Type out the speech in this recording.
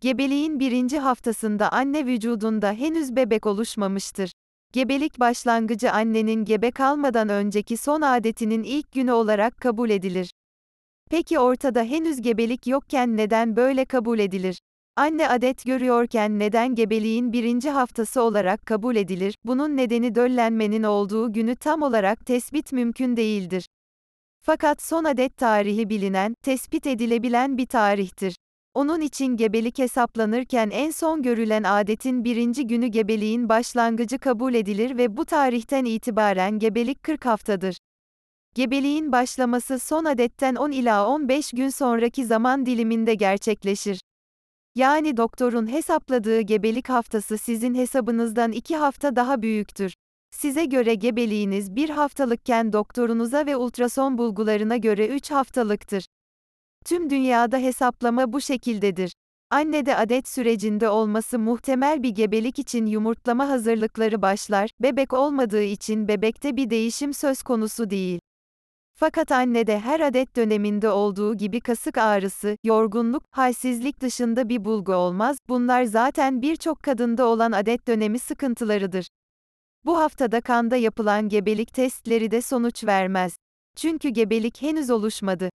Gebeliğin birinci haftasında anne vücudunda henüz bebek oluşmamıştır. Gebelik başlangıcı annenin gebe kalmadan önceki son adetinin ilk günü olarak kabul edilir. Peki ortada henüz gebelik yokken neden böyle kabul edilir? Anne adet görüyorken neden gebeliğin birinci haftası olarak kabul edilir? Bunun nedeni döllenmenin olduğu günü tam olarak tespit mümkün değildir. Fakat son adet tarihi bilinen, tespit edilebilen bir tarihtir. Onun için gebelik hesaplanırken en son görülen adetin birinci günü gebeliğin başlangıcı kabul edilir ve bu tarihten itibaren gebelik 40 haftadır. Gebeliğin başlaması son adetten 10 ila 15 gün sonraki zaman diliminde gerçekleşir. Yani doktorun hesapladığı gebelik haftası sizin hesabınızdan 2 hafta daha büyüktür. Size göre gebeliğiniz 1 haftalıkken doktorunuza ve ultrason bulgularına göre 3 haftalıktır. Tüm dünyada hesaplama bu şekildedir. Annede adet sürecinde olması muhtemel bir gebelik için yumurtlama hazırlıkları başlar, bebek olmadığı için bebekte bir değişim söz konusu değil. Fakat annede her adet döneminde olduğu gibi kasık ağrısı, yorgunluk, halsizlik dışında bir bulgu olmaz, bunlar zaten birçok kadında olan adet dönemi sıkıntılarıdır. Bu haftada kanda yapılan gebelik testleri de sonuç vermez. Çünkü gebelik henüz oluşmadı.